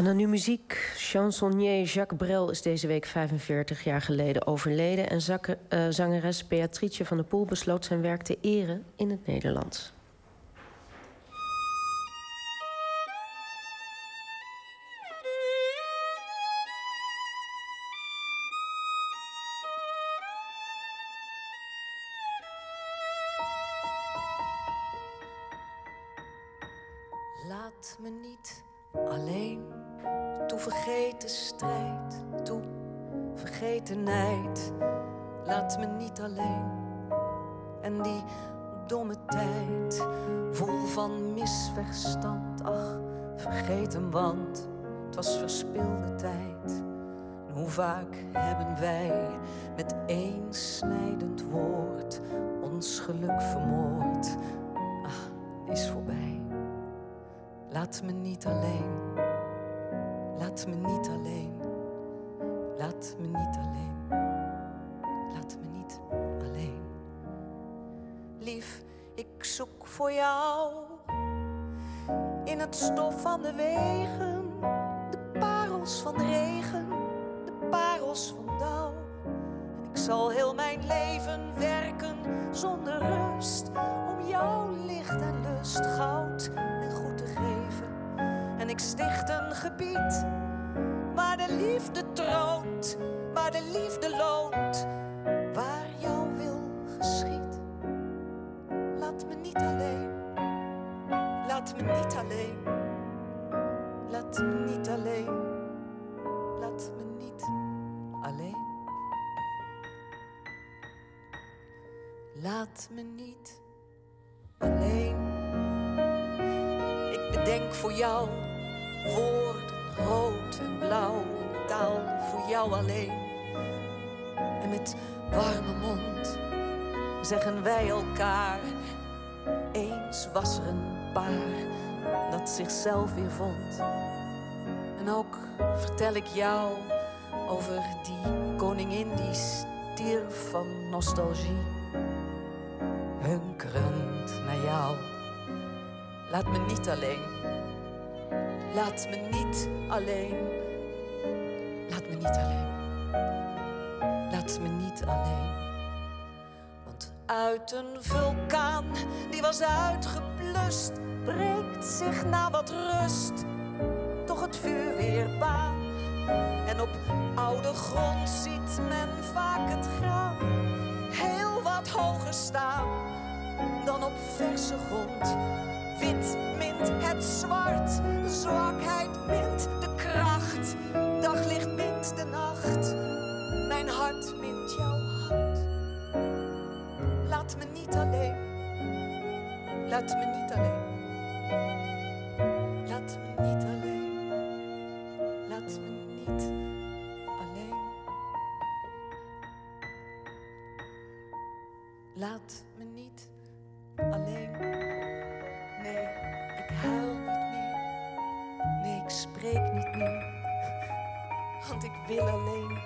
En dan nu muziek. Chansonnier Jacques Brel is deze week 45 jaar geleden overleden. En uh, zangeres Beatrice van der Poel besloot zijn werk te eren in het Nederlands. Laat me niet alleen. Toe vergeten strijd, toe vergetenheid. Laat me niet alleen. En die domme tijd, vol van misverstand. Ach, vergeet hem, want het was verspilde tijd. hoe vaak hebben wij met één snijdend woord ons geluk vermoord? Ah, is voorbij. Laat me niet alleen. Laat me niet alleen. Laat me niet alleen. Laat me niet alleen. Lief, ik zoek voor jou in het stof van de wegen, de parels van de regen, de parels van dauw. En ik zal heel mijn leven werken zonder rust om jouw licht en lust, goud en goed te geven. En ik sticht een gebied waar de liefde troont, waar de liefde loont, waar jouw wil geschiet. Laat me niet alleen, laat me niet alleen, laat me niet alleen, laat me niet alleen. Laat me niet alleen. Ik bedenk voor jou woorden rood en blauw, een taal voor jou alleen. En met warme mond zeggen wij elkaar: eens was er een paar dat zichzelf weer vond. En ook vertel ik jou over die koningin die stierf van nostalgie. Hunkerend naar jou, laat me niet alleen Laat me niet alleen. Laat me niet alleen. Laat me niet alleen. Want uit een vulkaan die was uitgeblust, breekt zich na wat rust toch het vuur weer baan. En op oude grond ziet men vaak het graan heel wat hoger staan dan op verse grond. Wit mint het zwart, zwakheid mint de kracht. Daglicht mint de nacht, mijn hart mint jouw hart. Laat me niet alleen, laat me niet alleen. Laat me niet alleen, laat me niet alleen. Laat me niet alleen. Spreek niet meer. Want ik wil alleen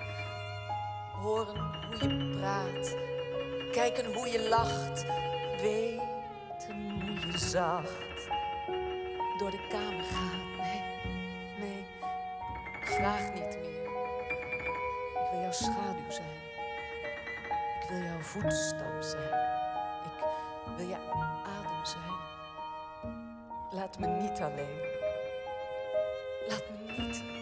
horen hoe je praat. Kijken hoe je lacht. Weten hoe je zacht door de kamer gaat. Nee, nee, ik vraag niet meer. Ik wil jouw schaduw zijn. Ik wil jouw voetstap zijn. Ik wil je adem zijn. Laat me niet alleen. Laat me niet